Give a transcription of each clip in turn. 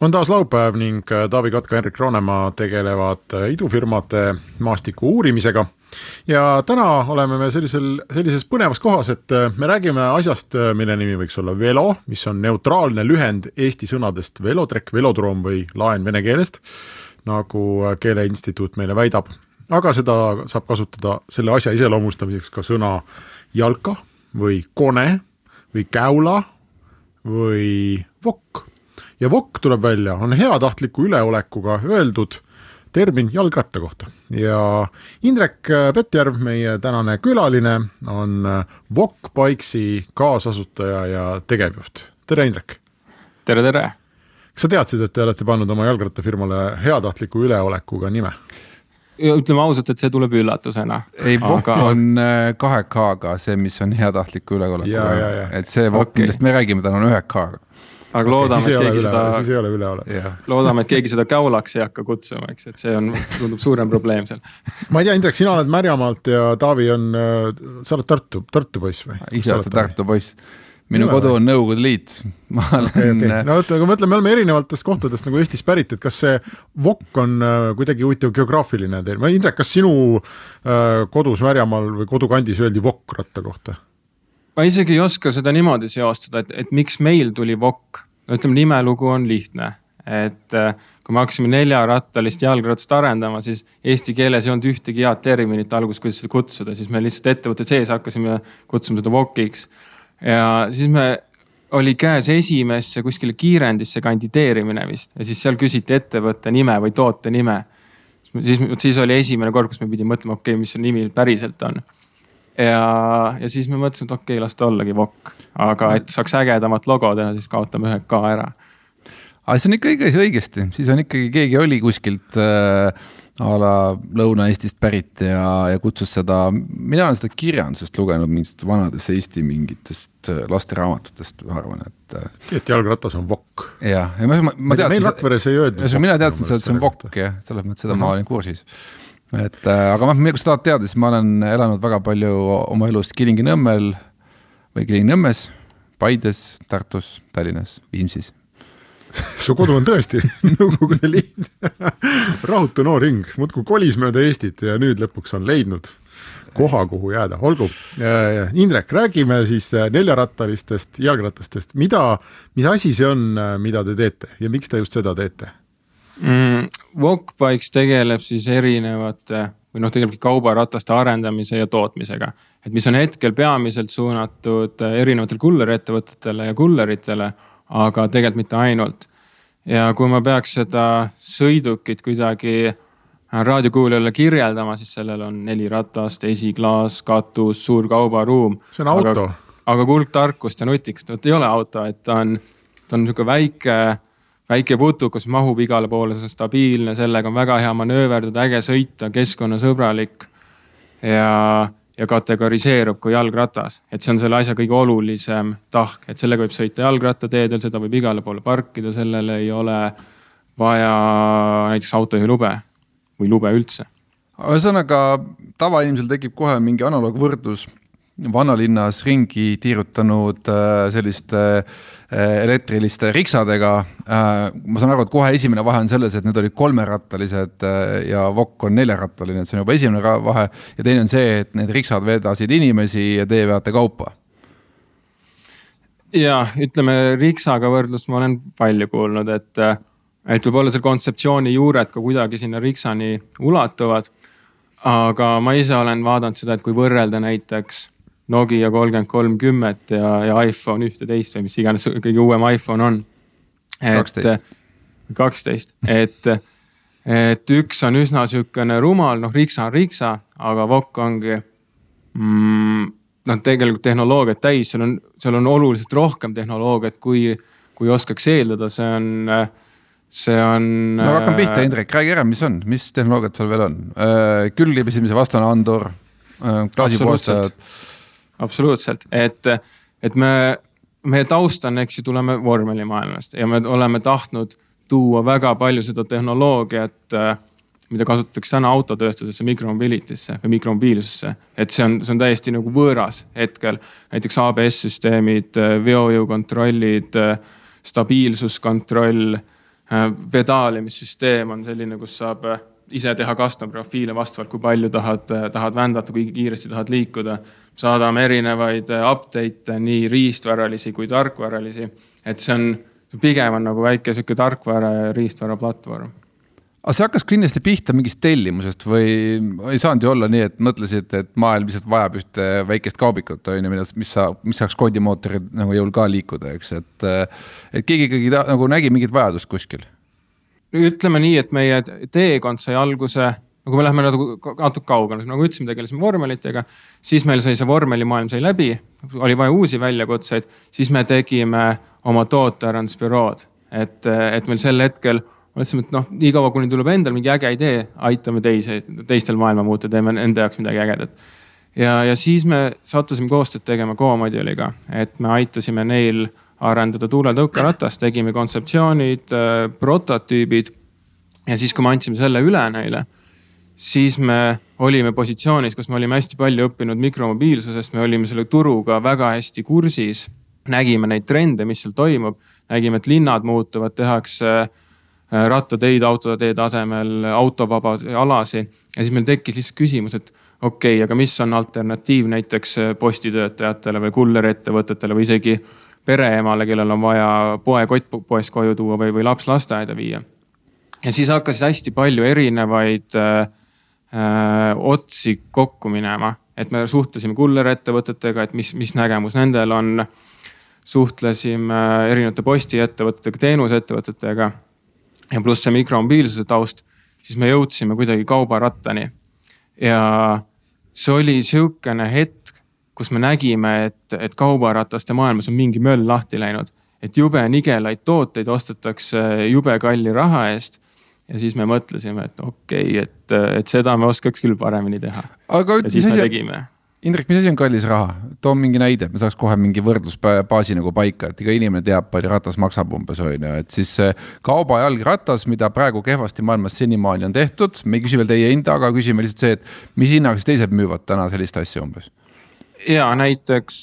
On taas laupäev ning äh, Taavi Kotka, Henrik Roonemaa tegelevad äh, idufirmade maastiku uurimisega. ja täna oleme me sellisel, sellises põnevas kohas, et äh, me räägime asjast, mille nimi võiks olla velo, mis on neutraalne lühend eesti sõnadest velotrekk, velodroom või laen vene keelest, nagu Keeleinstituut meile väidab. aga seda saab kasutada selle asja iseloomustamiseks ka sõna jalka või kone või käula või vokk ja vokk tuleb välja, on heatahtliku üleolekuga öeldud termin jalgratta kohta ja Indrek Petjärv, meie tänane külaline, on Wok Bikesi kaasasutaja ja tegevjuht. tere, Indrek! tere, tere! kas sa teadsid, et te olete pannud oma jalgrattafirmale heatahtliku üleolekuga nime? ütleme ausalt, et see tuleb üllatusena. ei, Wok aga... on äh, kahe K-ga see, mis on heatahtliku üleolekuga, et see Wok okay., millest me räägime, tal on ühe K-ga aga loodame, et keegi seda. siis ei ole üleolek. loodame, et keegi seda käulaks ei hakka kutsuma, eks, et see on, tundub suurem probleem seal. ma ei tea, Indrek, sina oled Märjamaalt ja Taavi on, äh, sa oled Tartu, Tartu poiss või? ise oled Tartu poiss minu kodu on Nõukogude Liit, ma olen okay,. Okay. no oota, aga mõtle, me oleme erinevatest kohtadest nagu Eestis pärit, et kas see Vokk on äh, kuidagi huvitav geograafiline teil, ma Indrek, kas sinu äh, kodus Märjamaal või kodukandis öeldi Vokk ratta kohta? ma isegi ei oska seda niimoodi seostada, et, et miks meil tuli Vokk. No ütleme, nimelugu on lihtne, et äh, kui me hakkasime neljarattalist jalgratast arendama, siis eesti keeles ei olnud ühtegi head terminit alguses, kuidas seda kutsuda, siis me lihtsalt ettevõtte sees hakkasime kutsuma seda Vokiks. ja siis me, oli käes esimesse kuskile kiirendisse kandideerimine vist ja siis seal küsiti ettevõtte nime või toote nime. siis, siis oli esimene kord, kus me pidime mõtlema, okei okay,, mis see nimi päriselt on ja, ja siis me mõtlesime, et okei okay,, las ta ollagi Wok, aga et saaks ägedamat logo teha, siis kaotame ühe K ära. aga see on ikka õige, õigesti, siis on ikkagi keegi oli kuskilt äh, a la Lõuna-Eestist pärit ja, ja kutsus seda, mina olen seda kirjandusest lugenud mingitest vanadest Eesti mingitest äh, lasteraamatutest, ma arvan, et. Äh, et jalgratas on Wok. jah, ja ma, ma, teadsin. meil Rakveres ei öeldud. mina teadsin, et see on Wok jah, selles mõttes seda uh -huh. ma olin kursis et äh, aga noh, kui sa tahad teada, siis ma olen elanud väga palju oma elust Kilingi-Nõmmel või Kilingi-Nõmmes, Paides, Tartus, Tallinnas, Viimsis su kodu on tõesti Nõukogude Liit rahutu noor hing, muudkui kolis mööda Eestit ja nüüd lõpuks on leidnud koha, kuhu jääda, olgu. Indrek, räägime siis äh, neljarattalistest jalgratastest, mida, mis asi see on, äh, mida te teete ja miks te just seda teete? Mm,? Walkbikes tegeleb siis erinevate või noh, tegelebki kaubarataste arendamise ja tootmisega. et mis on hetkel peamiselt suunatud erinevatele kulleriettevõtetele ja kulleritele, aga tegelikult mitte ainult. ja kui ma peaks seda sõidukit kuidagi raadiokuulajale kirjeldama, siis sellel on neli ratast, esiklaas, katus, suur kaubaruum. see on auto. aga, aga kuldtarkust ja nutikust, vot ei ole auto, et ta on, ta on nihuke väike väike putukas mahub igale poole, see on stabiilne, sellega on väga hea manööverdada, äge sõita, keskkonnasõbralik. ja, ja kategoriseerub kui jalgratas, et see on selle asja kõige olulisem tahk, et sellega võib sõita jalgrattateedel, seda võib igale poole parkida, sellele ei ole vaja näiteks autojuhilube või lube üldse. ühesõnaga tavainimesel tekib kohe mingi analoogvõrdlus vanalinnas ringi tiirutanud äh, selliste äh, elektriliste riksadega. Äh, ma saan aru, et kohe esimene vahe on selles, et need olid kolmerattalised ja Wok on neljarattaline, et see on juba esimene vahe. ja teine on see, et need riksad vedasid inimesi ja teie veate kaupa. ja ütleme riksaga võrdlust ma olen palju kuulnud, et, et võib-olla seal kontseptsiooni juured ka kuidagi sinna riksani ulatuvad aga ma ise olen vaadanud seda, et kui võrrelda näiteks Nokia kolmkümmend kolmkümmet ja, ja iPhone ühteteist või mis iganes kõige uuem iPhone on. kaksteist. kaksteist, et, et üks on üsna sihukene rumal, noh, riksa on riksa, aga Wok ongi mm, noh, tegelikult tehnoloogiat täis, seal on, seal on oluliselt rohkem tehnoloogiat, kui, kui oskaks eeldada, see on, see on. no hakkame pihta, Indrek, räägi ära, mis on, mis tehnoloogiad seal veel on? külglibisemise vastane andur, klaasipuhastajad. Absoluutselt, et, et me, meie taust on, eks ju, tuleme vormelimaailmast ja me oleme tahtnud tuua väga palju seda tehnoloogiat mida kasutatakse täna autotööstusesse, mikromobilitisse või mikromobiilsusesse. et see on, see on täiesti nagu võõras hetkel. näiteks ABS-süsteemid, veojõukontrollid, stabiilsuskontroll, pedaalimissüsteem on selline, kus saab ise teha custom profiile vastavalt, kui palju tahad, tahad vändata, kui kiiresti tahad liikuda. saadame erinevaid update'e, nii riistvaralisi kui tarkvaralisi. et see on, pigem on nagu väike sihuke tarkvara ja riistvara platvorm aga see hakkas kindlasti pihta mingist tellimusest või ei saanud ju olla nii, et mõtlesid, et maailm lihtsalt vajab ühte väikest kaubikut, on ju, mis, mis sa, mis saaks koodimootori nagu jõul ka liikuda, eks, et. et keegi ikkagi ta, nagu nägi mingit vajadust kuskil. Ütleme nii, et meie teekond sai alguse, no kui me läheme nagu natuke kaugemale, nagu ütlesime, tegelesime vormelitega. siis meil sai see vormelimaailm sai läbi, oli vaja uusi väljakutseid, siis me tegime oma tootearendusbürood, et, et meil sel hetkel mõtlesime, et noh, niikaua kuni tuleb endal mingi äge idee, aitame teisi, teistel maailma muuta, teeme enda jaoks midagi ägedat. ja, ja siis me sattusime koostööd tegema Go-Module'iga, et me aitasime neil arendada tuuletõukeratast, tegime kontseptsioonid, äh, prototüübid. ja siis, kui me andsime selle üle neile, siis me olime positsioonis, kus me olime hästi palju õppinud mikromobiilsusest, me olime selle turuga väga hästi kursis. nägime neid trende, mis seal toimub, nägime, et linnad muutuvad, tehakse Äh, rattateid autoteede asemel, autovaba alasid. ja siis meil tekkis lihtsalt küsimus, et okei okay,, aga mis on alternatiiv näiteks äh, postitöötajatele või kulleriettevõtetele või isegi pereemale, kellel on vaja poekott poest koju tuua või, või laps lasteaeda viia. ja siis hakkas hästi palju erinevaid äh, äh, otsi kokku minema, et me suhtlesime kullerettevõtetega, et mis, mis nägemus nendel on. suhtlesime erinevate postiettevõtetega, teenusettevõtetega ja pluss see mikromobiilsuse taust, siis me jõudsime kuidagi kaubarattani. ja see oli sihukene hetk, kus me nägime, et, et kaubarataste maailmas on mingi möll lahti läinud. et jube nigelaid tooteid ostetakse jube kalli raha eest ja siis me mõtlesime, et okei okay,, et, et seda me oskaks küll paremini teha. ja siis me tegime Indrek, mis asi on kallis raha, too mingi näide, et me saaks kohe mingi võrdlusbaasi nagu paika, et iga inimene teab, palju ratas maksab umbes on ju, et siis kauba jalgratas, mida praegu kehvasti maailmas senimaani on tehtud, me ei küsi veel teie hinda, aga küsime lihtsalt see, et mis hinnaga siis teised müüvad täna sellist asja umbes? Ja näiteks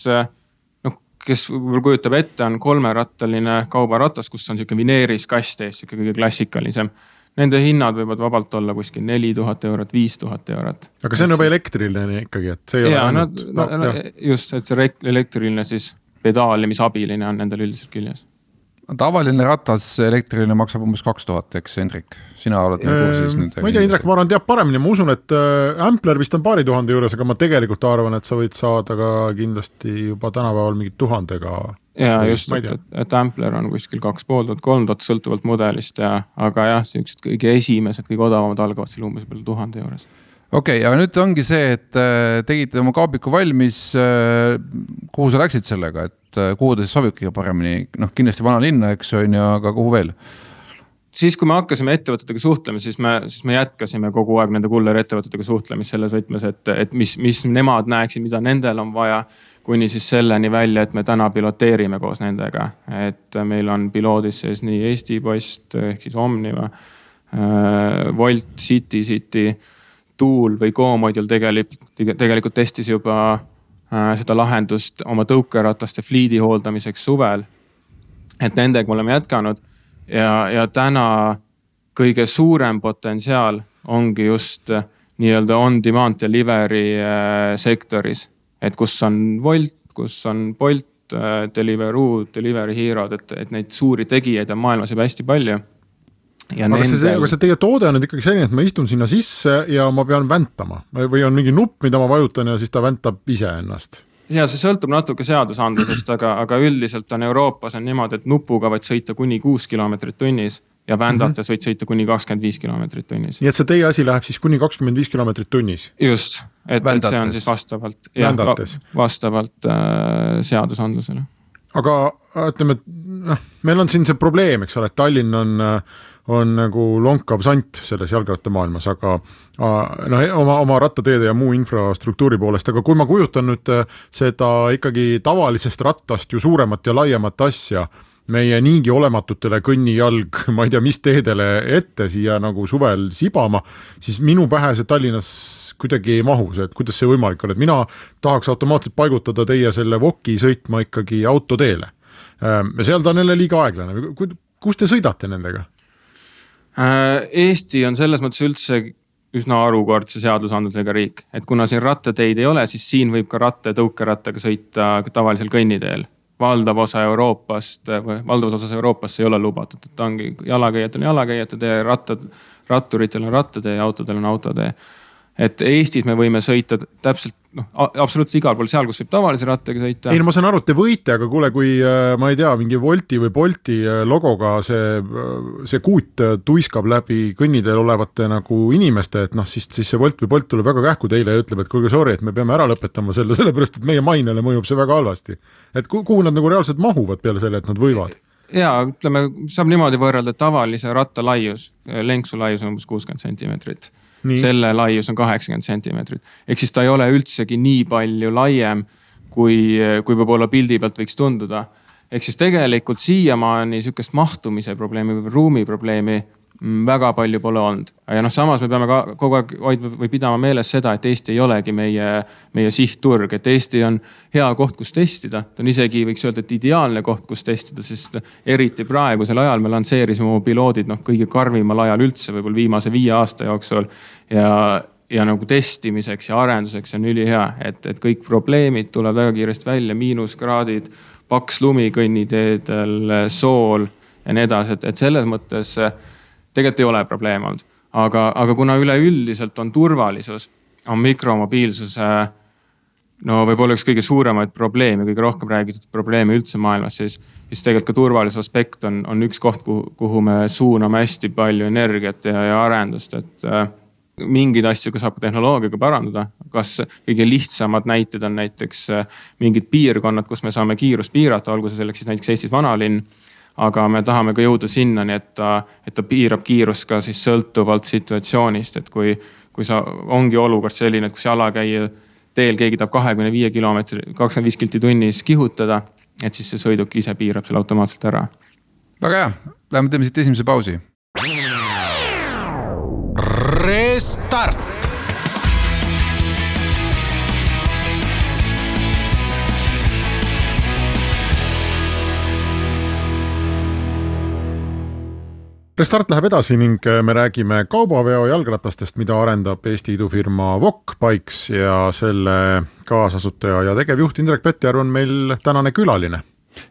noh, kes võib-olla kujutab ette, on kolmerattaline kaubaratas, kus on sihuke vineeriskast ees, sihuke kõige klassikalisem Nende hinnad võivad vabalt olla kuskil neli tuhat eurot, viis tuhat eurot. aga see on juba elektriline ikkagi, et see ei ja, ole ainult no, no, no, just, et see elektriline siis pedaalimisabiline on nendel üldiselt küljes. Tavaline ratas elektriline maksab umbes kaks tuhat, eks Hendrik, sina oled nagu kursis nendega? ma ei tea, Indrek, ma arvan, teab paremini, ma usun, et äh, Ampler vist on paari tuhande juures, aga ma tegelikult arvan, et sa võid saada ka kindlasti juba tänapäeval mingi tuhandega ja just, et, et, et Ampler on kuskil kaks pool tuhat, kolm tuhat sõltuvalt mudelist ja, aga jah, siuksed kõige esimesed, kõige odavamad algavad seal umbes peale tuhande juures. okei okay,, aga nüüd ongi see, et äh, tegite oma kaabiku valmis. Äh, kuhu sa läksid sellega, et äh, kuhu ta siis sobib kõige paremini, noh kindlasti vanalinna, eks on ju, aga kuhu veel? siis, kui me hakkasime ettevõtetega suhtlema, siis me, siis me jätkasime kogu aeg nende kullerettevõtetega suhtlemist selles võtmes, et, et mis, mis nemad näeksid, mida nendel on vaja kuni siis selleni välja, et me täna piloteerime koos nendega, et meil on piloodis sees nii Eesti Post ehk siis Omniva äh,, Wolt, City City, Tool või Go-Module tegelikult, tegelikult testis juba seda lahendust oma tõukerataste fliidi hooldamiseks suvel. et nendega me oleme jätkanud ja, ja täna kõige suurem potentsiaal ongi just nii-öelda on-demand delivery äh, sektoris et kus on Wolt, kus on Bolt, äh, Deliveroo, Delivery Hero'd, et, et neid suuri tegijaid on maailmas juba hästi palju. Aga nendel... see, aga see teie toode on nüüd ikkagi selline, et ma istun sinna sisse ja ma pean väntama või on mingi nupp, mida ma vajutan ja siis ta väntab iseennast? ja see sõltub natuke seadusandlusest, aga, aga üldiselt on Euroopas on niimoodi, et nupuga võid sõita kuni kuus kilomeetrit tunnis ja vändates mm -hmm. võid sõita kuni kakskümmend viis kilomeetrit tunnis. nii et see teie asi läheb siis kuni kakskümmend viis kilomeetrit tunnis? just, et, et see on siis vastavalt, jah, vastavalt äh, seadusandlusele. aga ütleme, et noh, meil on siin see probleem, eks ole, et Tallinn on, on nagu lonkav sant selles jalgrattamaailmas, aga noh, oma, oma rattateede ja muu infrastruktuuri poolest, aga kui ma kujutan nüüd äh, seda ikkagi tavalisest rattast ju suuremat ja laiemat asja meie niigi olematutele kõnnijalg, ma ei tea, mis teedele ette siia nagu suvel sibama, siis minu pähe see Tallinnas kuidagi ei mahu see, et kuidas see võimalik on, et mina tahaks automaatselt paigutada teie selle Woki sõitma ikkagi autoteele. Ähm, ja seal ta on jälle liiga aeglane, kus te sõidate nendega? Äh, Eesti on selles mõttes üldse üsna harukordse seadusandlusega riik, et kuna siin rattateid ei ole, siis siin võib ka ratta ja tõukerattaga sõita tavalisel kõnniteel. valdav osa Euroopast, valdavas osas Euroopast see ei ole lubatud, et ta ongi jalakäijatel on jalakäijate tee, rattad, ratturitel on rattatee ja autodel on autotee et Eestis me võime sõita täpselt noh, absoluutselt igal pool seal, kus võib tavalise rattaga sõita. ei no ma saan aru, et te võite, aga kuule, kui äh, ma ei tea, mingi Wolti või Bolti äh, logoga see, äh, see kuut tuiskab läbi kõnniteel olevate nagu inimeste, et noh, siis, siis see Wolt või Bolt tuleb väga kähku teile ja ütleb, et kuulge, sorry, et me peame ära lõpetama selle, sellepärast et meie mainele mõjub see väga halvasti. et kuhu nad nagu reaalselt mahuvad peale selle, et nad võivad? ja ütleme, saab niimoodi võrrelda, tavalise ratta laius, lenksu laius on umbes kuuskümmend sentimeetrit selle laius on kaheksakümmend sentimeetrit. ehk siis ta ei ole üldsegi nii palju laiem, kui, kui võib-olla pildi pealt võiks tunduda. ehk siis tegelikult siiamaani sihukest mahtumise probleemi või ruumi probleemi väga palju pole olnud. ja noh, samas me peame ka kogu aeg hoidma või pidama meeles seda, et Eesti ei olegi meie, meie sihtturg, et Eesti on hea koht, kus testida. ta on isegi, võiks öelda, et ideaalne koht, kus testida, sest eriti praegusel ajal me lansseerisime oma piloodid noh, kõige karmimal ajal üldse, võib-olla viimase viie aasta jooksul. ja, ja nagu testimiseks ja arenduseks on ülihea, et, et kõik probleemid tulevad väga kiiresti välja, miinuskraadid, paks lumi kõnniteedel, sool ja nii edasi, et, et selles mõttes tegelikult ei ole probleem olnud. aga, aga kuna üleüldiselt on turvalisus, on mikromobiilsuse no võib-olla üks kõige suuremaid probleeme, kõige rohkem räägitud probleeme üldse maailmas, siis, siis tegelikult ka turvalisuse aspekt on, on üks koht, kuhu, kuhu me suuname hästi palju energiat ja, ja arendust, et äh, mingeid asju ka saab tehnoloogiaga parandada. kas kõige lihtsamad näited on näiteks äh, mingid piirkonnad, kus me saame kiirust piirata, olgu see selleks siis näiteks Eestis vanalinn aga me tahame ka jõuda sinnani, et ta, et ta piirab kiirust ka siis sõltuvalt situatsioonist, et kui, kui sa, ongi olukord selline, et kus jalakäija teel keegi tahab kahekümne viie kilomeetri, kakskümmend viis kilti tunnis kihutada, et siis see sõiduk ise piirab selle automaatselt ära. väga hea, lähme teeme siit esimese pausi. Restart Restart läheb edasi ning äh, me räägime kaubaveo jalgratastest, mida arendab Eesti idufirma Wok Bikes ja selle kaasasutaja ja tegevjuht Indrek Pettjärv on meil tänane külaline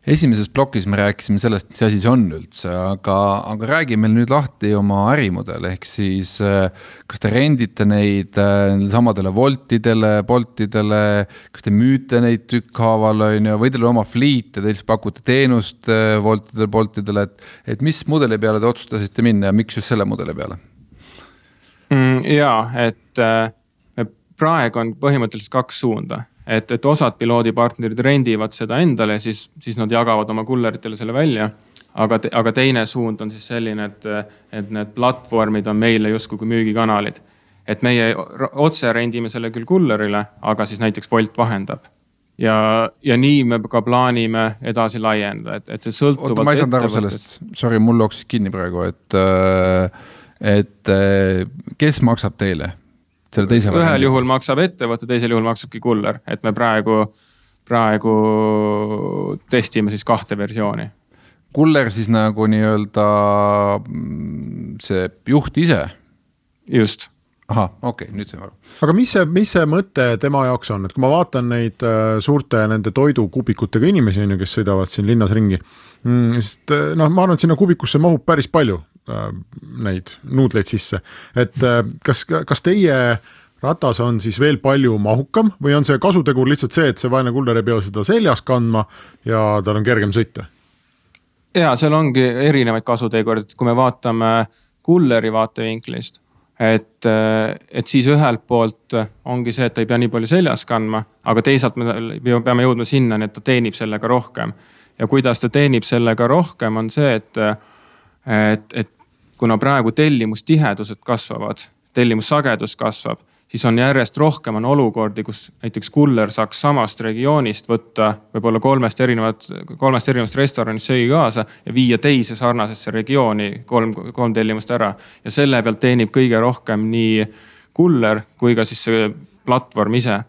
esimeses plokis me rääkisime sellest, mis asi see on üldse, aga, aga räägi meil nüüd lahti oma ärimudel, ehk siis äh, kas te rendite neid äh, samadele Woltidele, Boltidele, kas te müüte neid tükkhaaval, on ju, või teil on oma fliit ja te lihtsalt pakute teenust Woltidele, äh, Boltidele, et, et mis mudeli peale te otsustasite minna ja miks just selle mudeli peale mm,? ja, et äh, praegu on põhimõtteliselt kaks suunda et, et osad piloodipartnerid rendivad seda endale, siis, siis nad jagavad oma kulleritele selle välja. aga, aga teine suund on siis selline, et, et need platvormid on meile justkui kui müügikanalid. et meie otse rendime selle küll kullerile, aga siis näiteks Wolt vahendab ja, ja nii me ka plaanime edasi laiendada, et, et see sõltub. oota, ma ei saanud aru sellest, sorry, mul jooksis kinni praegu, et, et kes maksab teile? Selle teise ühel juhul maksab ettevõte, teisel juhul maksabki kuller, et me praegu, praegu testime siis kahte versiooni. kuller siis nagu nii-öelda mm, see juht ise? just ahah, okei okay,, nüüd sain aru. aga mis see, mis see mõte tema jaoks on, et kui ma vaatan neid äh, suurte nende toidukubikutega inimesi on ju, kes sõidavad siin linnas ringi mm,. sest äh, noh, ma arvan, et sinna kubikusse mahub päris palju neid nuudleid sisse, et äh, kas, kas teie ratas on siis veel palju mahukam või on see kasutegur lihtsalt see, et see vaene kuller ei pea seda seljas kandma ja tal on kergem sõita? ja seal ongi erinevaid kasutegureid, kui me vaatame kulleri vaatevinklist, et, äh, et siis ühelt poolt ongi see, et ta ei pea nii palju seljas kandma, aga teisalt me peame jõudma sinnani, et ta teenib sellega rohkem. ja kuidas ta teenib sellega rohkem, on see, et et, et kuna praegu tellimustihedused kasvavad, tellimussagedus kasvab siis on järjest rohkem on olukordi, kus näiteks kuller saaks samast regioonist võtta võib-olla kolmest erinevat, kolmest erinevast restoranist söögi kaasa ja viia teise sarnasesse regiooni kolm, kolm tellimust ära. ja selle pealt teenib kõige rohkem nii kuller kui ka siis see platvorm ise.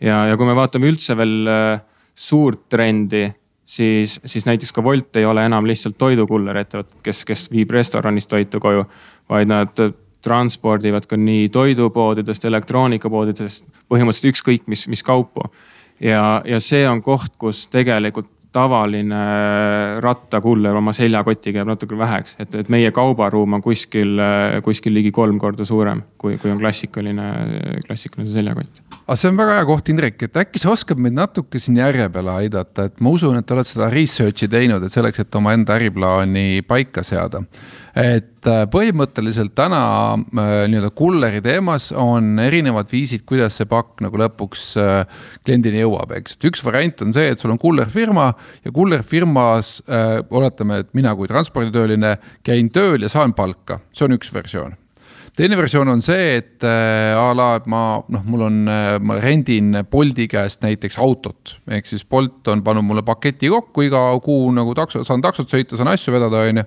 ja, ja kui me vaatame üldse veel äh, suurt trendi siis, siis näiteks ka Wolt ei ole enam lihtsalt toidukuller ettevõte, kes, kes viib restoranist toitu koju, vaid nad transpordivad ka nii toidupoodidest, elektroonikapoodidest, põhimõtteliselt ükskõik mis, mis kaupu. ja, ja see on koht, kus tegelikult tavaline rattakuller oma seljakotiga jääb natuke väheks, et, et meie kaubaruum on kuskil, kuskil ligi kolm korda suurem, kui, kui on klassikaline, klassikaline seljakott. aga see on väga hea koht, Indrek, et äkki sa oskad meid natuke siin järje peale aidata, et ma usun, et te olete seda research'i teinud, et selleks, et omaenda äriplaani paika seada et äh, põhimõtteliselt täna äh, nii-öelda kulleri teemas on erinevad viisid, kuidas see pakk nagu lõpuks äh, kliendini jõuab, eks. et üks variant on see, et sul on kullerfirma ja kullerfirmas oletame, et mina kui transporditööline käin tööl ja saan palka, see on üks versioon teine versioon on see, et a la, et ma noh, mul on ma rendin Bolti käest näiteks autot. ehk siis Bolt on pannud mulle paketi kokku iga kuu nagu takso, saan taksot sõita, saan asju vedada, on ju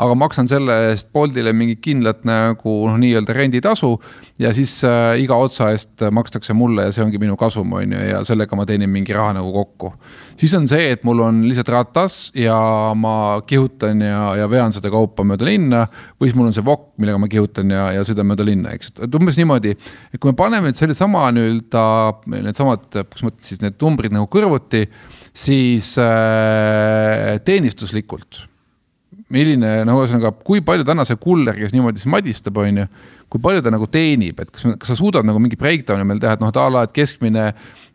aga maksan selle eest Boltile mingit kindlat nagu noh, nii-öelda renditasu. ja siis äh, iga otsa eest makstakse mulle ja see ongi minu kasum, on ju, ja sellega ma teenin mingi raha nagu kokku. siis on see, et mul on lihtsalt ratas ja ma kihutan ja, ja vean seda kaupa mööda linna. või siis mul on see vokk, millega ma kihutan ja, ja sõidan mööda linna, eks, et umbes niimoodi. et kui me paneme nüüd selle sama nii-öelda, needsamad, kus mõttes siis need numbrid nagu kõrvuti siis äh, teenistuslikult milline, no ühesõnaga, kui palju täna see kuller, kes niimoodi siis madistab, on ju. kui palju ta nagu teenib, et kas, kas sa suudad nagu mingi breakdown'i meil teha, et noh, et a la, et keskmine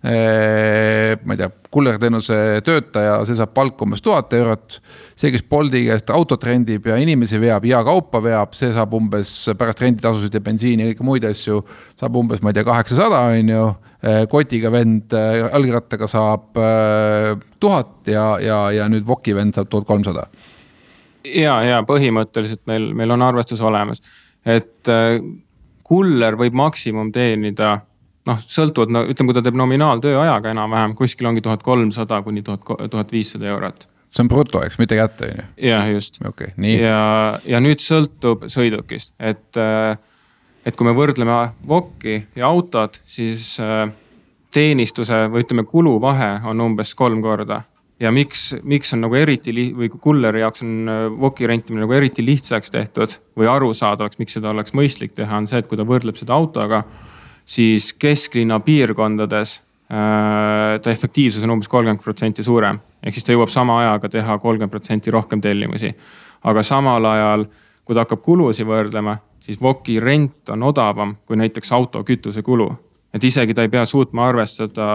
eh,. ma ei tea, kullerteenuse töötaja, see saab palka umbes tuhat eurot. see, kes Bolti käest autot rendib ja inimesi veab ja kaupa veab, see saab umbes pärast renditasusid ja bensiini ja kõiki muid asju. saab umbes, ma ei tea, kaheksasada on ju eh, kotiga vend jalgrattaga eh, saab eh, tuhat ja, ja, ja nüüd Woki vend saab tuhat kolmsada ja, ja põhimõtteliselt meil, meil on arvestus olemas, et äh, kuller võib maksimum teenida noh, sõltuvalt no ütleme, kui ta teeb nominaaltööajaga enam-vähem, kuskil ongi tuhat kolmsada kuni tuhat, tuhat viissada eurot. see on bruto, eks, mitte kätte on ju? jah, just okay,. ja, ja nüüd sõltub sõidukist, et, äh, et kui me võrdleme VOK-i ja autot, siis äh, teenistuse või ütleme, kuluvahe on umbes kolm korda ja miks, miks on nagu eriti li- või kulleri jaoks on äh, Woki rentimine nagu eriti lihtsaks tehtud või arusaadavaks, miks seda oleks mõistlik teha, on see, et kui ta võrdleb seda autoga, siis kesklinna piirkondades äh, ta efektiivsus on umbes kolmkümmend protsenti suurem. ehk siis ta jõuab sama ajaga teha kolmkümmend protsenti rohkem tellimusi. aga samal ajal, kui ta hakkab kulusid võrdlema, siis Woki rent on odavam kui näiteks auto kütusekulu et isegi ta ei pea suutma arvestada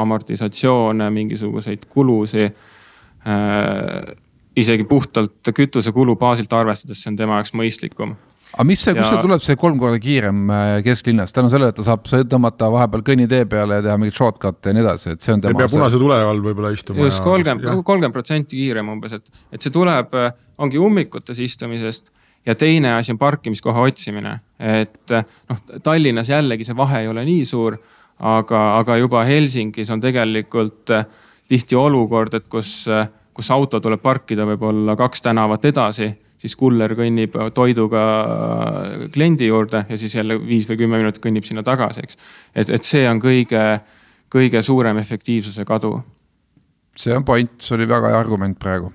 amortisatsioone, mingisuguseid kulusid äh,. isegi puhtalt kütusekulu baasilt arvestades, see on tema jaoks mõistlikum aga mis see, kust see tuleb, see kolm korda kiirem äh, kesklinnas, tänu sellele, et ta saab tõmmata vahepeal kõnnitee peale ja teha mingeid shortcut'e ja nii edasi, et see on tema. ei pea punase tule all võib-olla istuma. just kolmkümmend, kolmkümmend protsenti kiirem umbes, et, et see tuleb, äh, ongi ummikutes istumisest ja teine asi on parkimiskoha otsimine, et noh, Tallinnas jällegi see vahe ei ole nii suur, aga, aga juba Helsingis on tegelikult eh, tihti olukord, et kus, eh, kus auto tuleb parkida võib-olla kaks tänavat edasi, siis kuller kõnnib toiduga kliendi juurde ja siis jälle viis või kümme minutit kõnnib sinna tagasi, eks. et, et see on kõige, kõige suurem efektiivsuse kadu. see on point, see oli väga hea argument praegu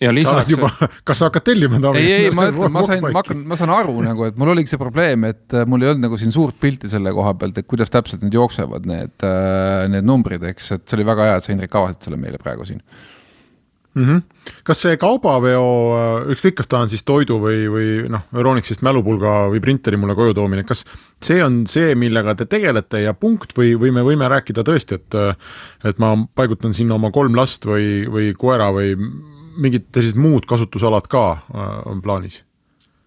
ja lisaks. juba, kas sa hakkad tellima Taavi? ei, ei, ma ütlen, ma sain, ma hakkan, ma saan aru nagu, et mul oligi see probleem, et äh, mul ei olnud nagu siin suurt pilti selle koha pealt, et kuidas täpselt need jooksevad, need, äh, need numbrid, eks, et see oli väga hea, et sa, Indrek, avasid selle meile praegu siin mm. -hmm. kas see kaubaveo, äh, ükskõik, kas ta on siis toidu või, või noh, Euronixist mälupulga või printeri mulle koju toomine, kas see on see, millega te tegelete ja punkt või, või me võime rääkida tõesti, et, et ma paigutan sinna oma kolm last või, või koera või mingid sellised muud kasutusalad ka äh, on plaanis?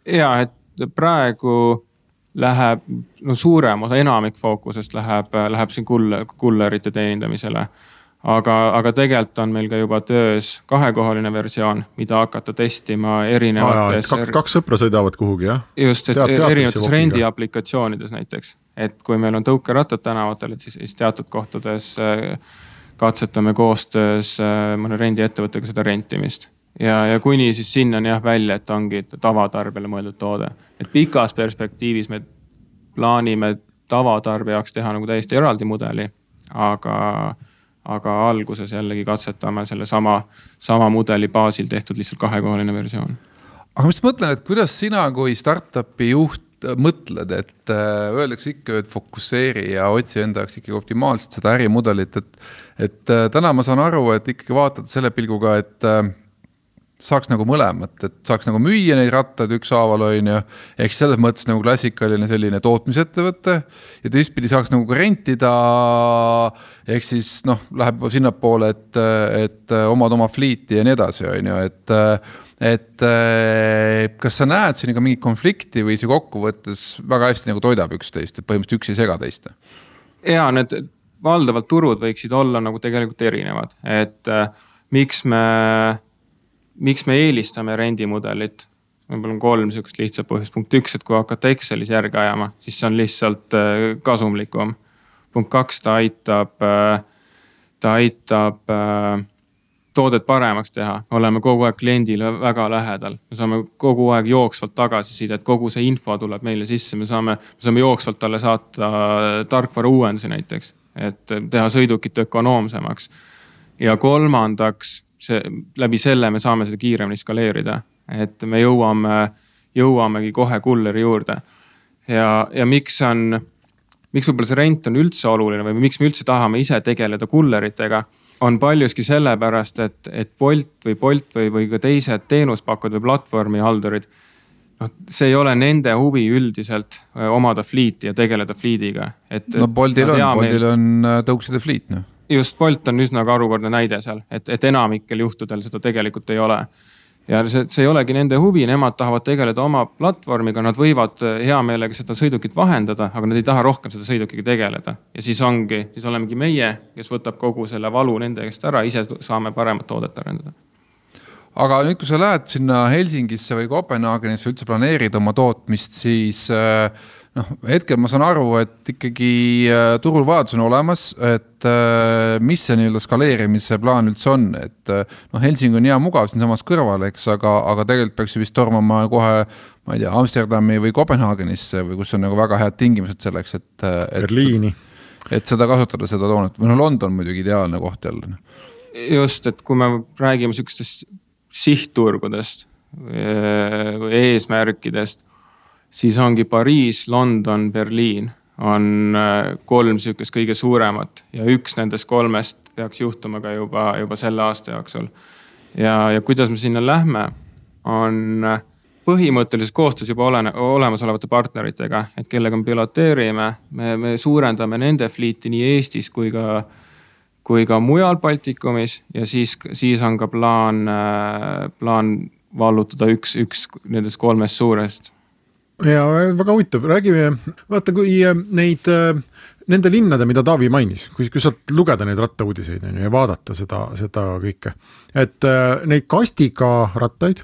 ja, et praegu läheb, no suurem osa, enamik fookusest läheb, läheb siin kull-, kullerite teenindamisele. aga, aga tegelikult on meil ka juba töös kahekohaline versioon, mida hakata testima erinevates. kaks, kaks sõpra sõidavad kuhugi jah? just, et Teat, erinevates rendiaplikatsioonides näiteks, et kui meil on tõukerattad tänavatel, et siis, siis teatud kohtades äh, katsetame koostöös äh, mõne rendiettevõttega seda rentimist ja, ja kuni siis sinnani jah välja, et ongi tavatarbijale mõeldud toode. et pikas perspektiivis me plaanime tavatarbija jaoks teha nagu täiesti eraldi mudeli, aga aga alguses jällegi katsetame sellesama, sama mudeli baasil tehtud lihtsalt kahekohaline versioon. aga ma just mõtlen, et kuidas sina kui startup'i juht mõtled, et äh, öeldakse ikka, et fokusseeri ja otsi enda jaoks ikkagi optimaalselt seda ärimudelit, et. et äh, täna ma saan aru, et ikkagi vaatad selle pilguga, et äh, saaks nagu mõlemat, et saaks nagu müüa neid rattaid ükshaaval, on ju. ehk selles mõttes nagu klassikaline selline tootmisettevõte ja teistpidi saaks nagu ka rentida. ehk siis noh, läheb sinnapoole, et, et omad oma fleet'i ja nii edasi, on ju, et. Et kas sa näed siin ka mingit konflikti või see kokkuvõttes väga hästi nagu toidab üksteist, et põhimõtteliselt üks ei sega teist? ja need valdavad turud võiksid olla nagu tegelikult erinevad, et äh, miks me miks me eelistame rendimudelit? võib-olla on kolm sihukest lihtsat põhjust, punkt üks, et kui hakata Excelis järge ajama, siis see on lihtsalt äh, kasumlikum. punkt kaks, ta aitab, äh, ta aitab äh, toodet paremaks teha, oleme kogu aeg kliendile väga lähedal, me saame kogu aeg jooksvalt tagasisidet, kogu see info tuleb meile sisse, me saame, me saame jooksvalt talle saata tarkvara uuendusi näiteks, et teha sõidukit ökonoomsemaks. ja kolmandaks see, läbi selle me saame seda kiiremini skaleerida, et me jõuame, jõuamegi kohe kulleri juurde. ja, ja miks on, miks võib-olla see rent on üldse oluline või miks me üldse tahame ise tegeleda kulleritega on paljuski sellepärast, et, et Bolt või Bolt või, või ka teised teenuspakkujad või platvormihaldurid. noh, see ei ole nende huvi üldiselt omada fleet'i ja tegeleda fleet'iga, et. no Boltil on, Boltil on äh, tõukside fleet noh just Bolt on üsna harukordne näide seal, et, et enamikel juhtudel seda tegelikult ei ole. Ja see, see ei olegi nende huvi, nemad tahavad tegeleda oma platvormiga, nad võivad hea meelega seda sõidukit vahendada, aga nad ei taha rohkem seda sõidukiga tegeleda. ja siis ongi, siis olemegi meie, kes võtab kogu selle valu nende käest ära, ise saame paremat toodet arendada. Aga nüüd, kui sa lähed sinna Helsingisse või Kopenhaagenisse üldse planeerid oma tootmist, siis äh, noh, hetkel ma saan aru, et ikkagi äh, turul vajadus on olemas, et äh, mis see nii-öelda skaleerimise plaan üldse on, et äh, noh, Helsing on hea mugav siinsamas kõrval, eks, aga, aga tegelikult peaks ju vist tormama kohe ma ei tea, Amsterdami või Kopenhaagenisse või kus on nagu väga head tingimused selleks, et, et. Berliini. et seda kasutada, seda toonet, või noh, London muidugi ideaalne koht jälle. just, et kui me räägime sihukestest sihtturgudest või eesmärkidest siis ongi Pariis, London, Berliin on äh, kolm sihukest kõige suuremat ja üks nendest kolmest peaks juhtuma ka juba, juba selle aasta jooksul. ja, ja kuidas me sinna lähme, on äh, põhimõttelises koostöös juba olene, olemasolevate partneritega, et kellega me piloteerime, me, me suurendame nende fliiti nii Eestis kui ka, kui ka mujal Baltikumis ja siis, siis on ka plaan, äh, plaan vallutada üks, üks nendest kolmest suurest ja väga huvitav, räägime, vaata, kui äh, neid, äh, nende linnade, mida Taavi mainis, kui, kui sealt lugeda neid rattauudiseid on ju ja vaadata seda, seda kõike. et äh, neid kastiga rattaid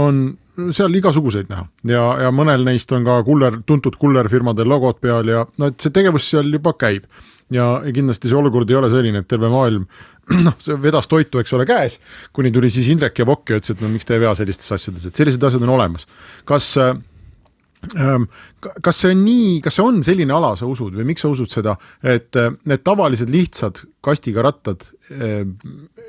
on seal igasuguseid näha ja, ja mõnel neist on ka kuller, tuntud kullerfirmade logod peal ja no et see tegevus seal juba käib. ja, kindlasti see olukord ei ole selline, et terve maailm noh, see vedas toitu, eks ole, käes, kuni tuli siis Indrek ja Vokk ja ütles, et no miks te ei vea sellistes asjades, et sellised asjad on olemas. kas äh, kas see on nii, kas see on selline ala, sa usud või miks sa usud seda, et äh, need tavalised lihtsad kastiga rattad äh,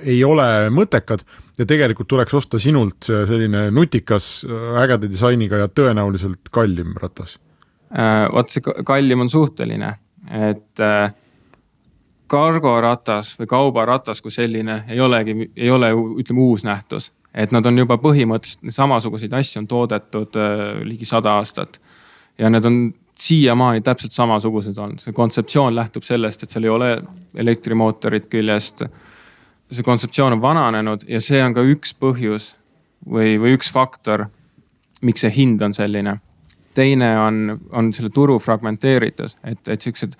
ei ole mõttekad ja tegelikult tuleks osta sinult selline nutikas, äh, ägeda disainiga ja tõenäoliselt kallim ratas? vot see kallim on suhteline, et kargoratas või kaubaratas kui selline ei olegi, ei ole ütleme uus nähtus et nad on juba põhimõtteliselt samasuguseid asju on toodetud äh, ligi sada aastat. ja need on siiamaani täpselt samasugused olnud, see kontseptsioon lähtub sellest, et seal ei ole elektrimootorit küljest. see kontseptsioon on vananenud ja see on ka üks põhjus või, või üks faktor, miks see hind on selline. teine on, on selle turu fragmenteeritus, et, et siuksed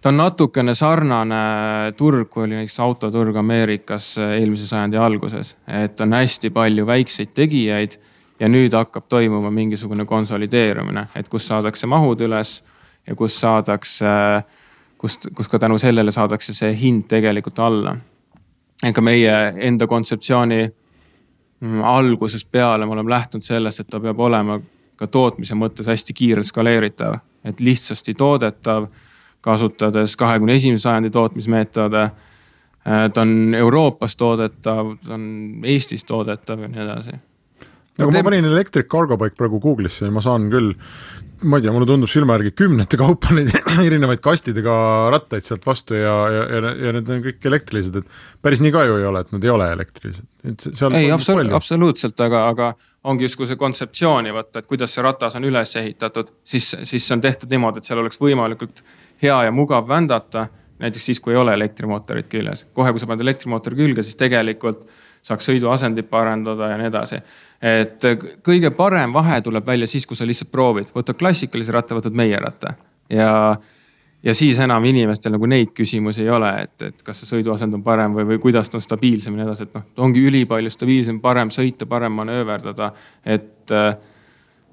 ta on natukene sarnane turg, kui oli näiteks autoturg Ameerikas eelmise sajandi alguses. et on hästi palju väikseid tegijaid ja nüüd hakkab toimuma mingisugune konsolideerumine, et kus saadakse mahud üles ja kus saadakse, kust, kus ka tänu sellele saadakse see hind tegelikult alla. ega meie enda kontseptsiooni mm, algusest peale me oleme lähtunud sellest, et ta peab olema ka tootmise mõttes hästi kiirelt skaleeritav, et lihtsasti toodetav, kasutades kahekümne esimese sajandi tootmismeetode. ta on Euroopas toodetav, ta on Eestis toodetav ja nii edasi aga ma panin Electric Cargo Bike praegu Google'isse ja ma saan küll, ma ei tea, mulle tundub silma järgi kümnete kaupa neid erinevaid kastidega rattaid sealt vastu ja, ja, ja, ja need on kõik elektrilised, et päris nii ka ju ei ole, et nad ei ole elektrilised. ei, absoluutselt, absoluutselt, aga, aga ongi justkui see kontseptsiooni võtta, et kuidas see ratas on üles ehitatud, siis, siis see on tehtud niimoodi, et seal oleks võimalikult hea ja mugav vändata näiteks siis, kui ei ole elektrimootorit küljes. kohe, kui sa paned elektrimootori külge, siis tegelikult saaks sõiduasendit parandada ja nii edasi. et kõige parem vahe tuleb välja siis, kui sa lihtsalt proovid, võtad klassikalise ratta, võtad meie ratta ja, ja siis enam inimestel nagu neid küsimusi ei ole, et, et kas see sõiduasend on parem või, või kuidas ta on stabiilsem ja nii edasi, et noh, ongi ülipalju stabiilsem, parem sõita, parem manööverdada, et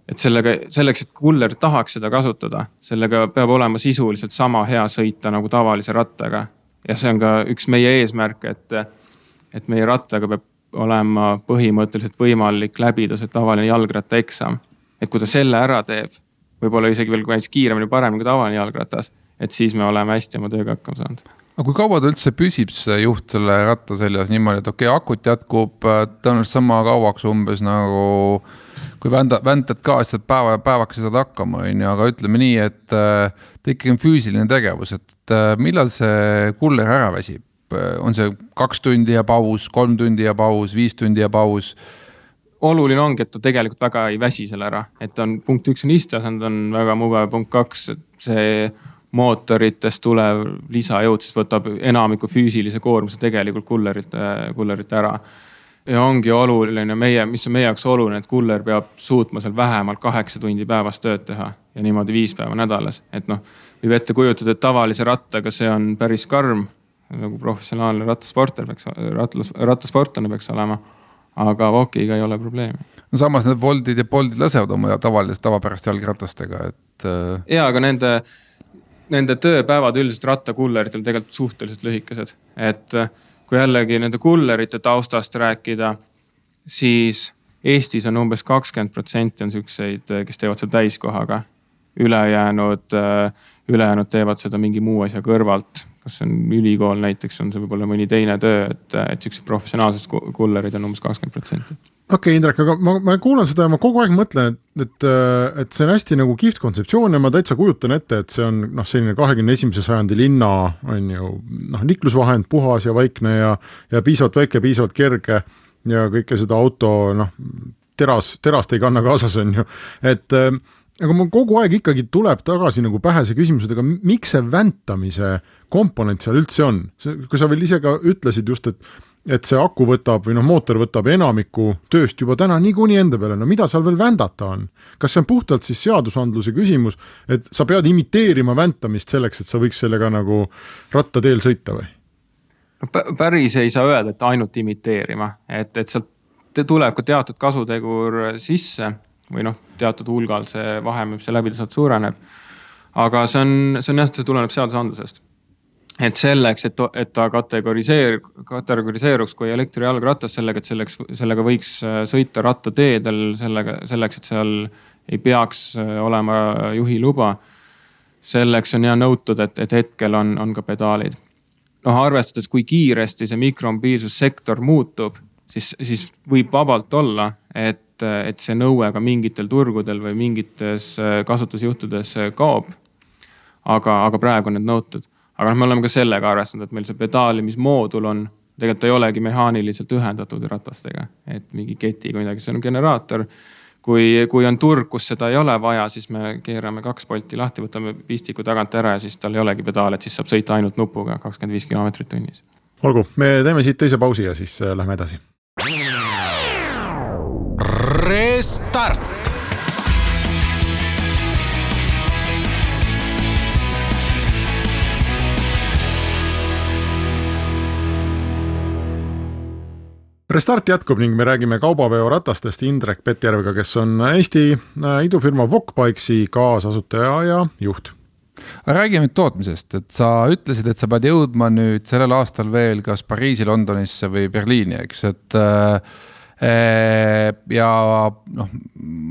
et sellega, selleks, et kuller tahaks seda kasutada, sellega peab olema sisuliselt sama hea sõita nagu tavalise rattaga. ja see on ka üks meie eesmärke, et et meie rattaga peab olema põhimõtteliselt võimalik läbida see tavaline jalgrattaeksam. et kui ta selle ära teeb, võib-olla isegi veel näiteks kiiremini, paremini kui tavaline jalgratas, et siis me oleme hästi oma tööga hakkama saanud aga kui kaua ta üldse püsib, see juht selle ratta seljas niimoodi, et okei okay,, akut jätkub äh, tõenäoliselt sama kauaks umbes nagu. Kui vända, väntad ka, siis saad päeva, päevaks saad hakkama, on ju, aga ütleme nii, et äh, ta ikkagi on füüsiline tegevus, et äh, millal see kuller ära väsib? on see kaks tundi ja paus, kolm tundi ja paus, viis tundi ja paus oluline ongi, et ta tegelikult väga ei väsi selle ära, et on punkt üks on isteasend on väga mugav, punkt kaks, see mootoritest tulev lisajõud siis võtab enamiku füüsilise koormuse tegelikult kullerilt, kullerilt ära. Ja ongi oluline meie, mis on meie jaoks oluline, et kuller peab suutma seal vähemalt kaheksa tundi päevas tööd teha ja niimoodi viis päeva nädalas, et noh. võib ette kujutada, et tavalise rattaga see on päris karm nagu professionaalne rattasportler peaks, rattas, rattasportlane peaks olema. aga Wokiga ei ole probleemi. no samas need Woltid ja Boltid lasevad oma tavalist, tavapäraste jalgratastega, et. Äh, ja, aga nende, nende tööpäevad üldiselt rattakulleritel tegelikult suhteliselt lühikesed, et äh, kui jällegi nende kullerite taustast rääkida, siis Eestis on umbes kakskümmend protsenti on siukseid, kes teevad seda täiskohaga. ülejäänud, äh, ülejäänud teevad seda mingi muu asja kõrvalt kas see on ülikool näiteks, on see võib-olla mõni teine töö, et, et siuksed professionaalsed kullerid on umbes kakskümmend protsenti. Okei okay,, Indrek, aga ma, ma kuulan seda ja ma kogu aeg mõtlen, et, et, et see on hästi nagu kihvt kontseptsioon ja ma täitsa kujutan ette, et see on noh, selline kahekümne esimese sajandi linna on ju noh, liiklusvahend, puhas ja vaikne ja, ja piisavalt väike, piisavalt kerge ja kõike seda auto noh, teras, terast ei kanna kaasas, on ju, et aga mul kogu aeg ikkagi tuleb tagasi nagu pähe see küsimus, et aga miks see väntamise äh, komponent seal üldse on, kui sa veel ise ka ütlesid just, et et see aku võtab või noh, mootor võtab enamiku tööst juba täna niikuinii enda peale, no mida seal veel vändata on? kas see on puhtalt siis seadusandluse küsimus, et sa pead imiteerima väntamist selleks, et sa võiks sellega nagu rattateel sõita või? päris ei saa öelda, et ainult imiteerima, et, et sealt tuleb ka teatud kasutegur sisse või noh, teatud hulgal see vahe, mis läbi sealt suureneb. aga see on, see on jah, see tuleneb seadusandlusest et selleks, et, et ta kategoriseer-, kategoriseeruks kui elektrijalgratas sellega, et selleks, sellega võiks äh, sõita rattateedel sellega, selleks, et seal ei peaks äh, olema juhiluba. selleks on ja nõutud, et, et hetkel on, on ka pedaalid. noh, arvestades, kui kiiresti see mikromobiilsussektor muutub, siis, siis võib vabalt olla, et, et see nõue ka mingitel turgudel või mingites äh, kasutusjuhtudes kaob. aga, aga praegu on need nõutud aga noh, me oleme ka sellega arvestanud, et meil see pedaalimismoodul on, tegelikult ei olegi mehaaniliselt ühendatud ratastega, et mingi ketiga midagi, see on generaator. kui, kui on turg, kus seda ei ole vaja, siis me keerame kaks bolti lahti, võtame pistiku tagant ära ja siis tal ei olegi pedaale, et siis saab sõita ainult nupuga kakskümmend viis kilomeetrit tunnis. olgu, me teeme siit teise pausi ja siis äh, lähme edasi. Restart Restart jätkub ning me räägime kaubaveoratastest Indrek Petjärvega, kes on Eesti äh, idufirma Wokbikesi kaasasutaja ja juht. räägime nüüd tootmisest, et sa ütlesid, et sa pead jõudma nüüd sellel aastal veel kas Pariisi, Londonisse või Berliini, eks, et äh, ja noh,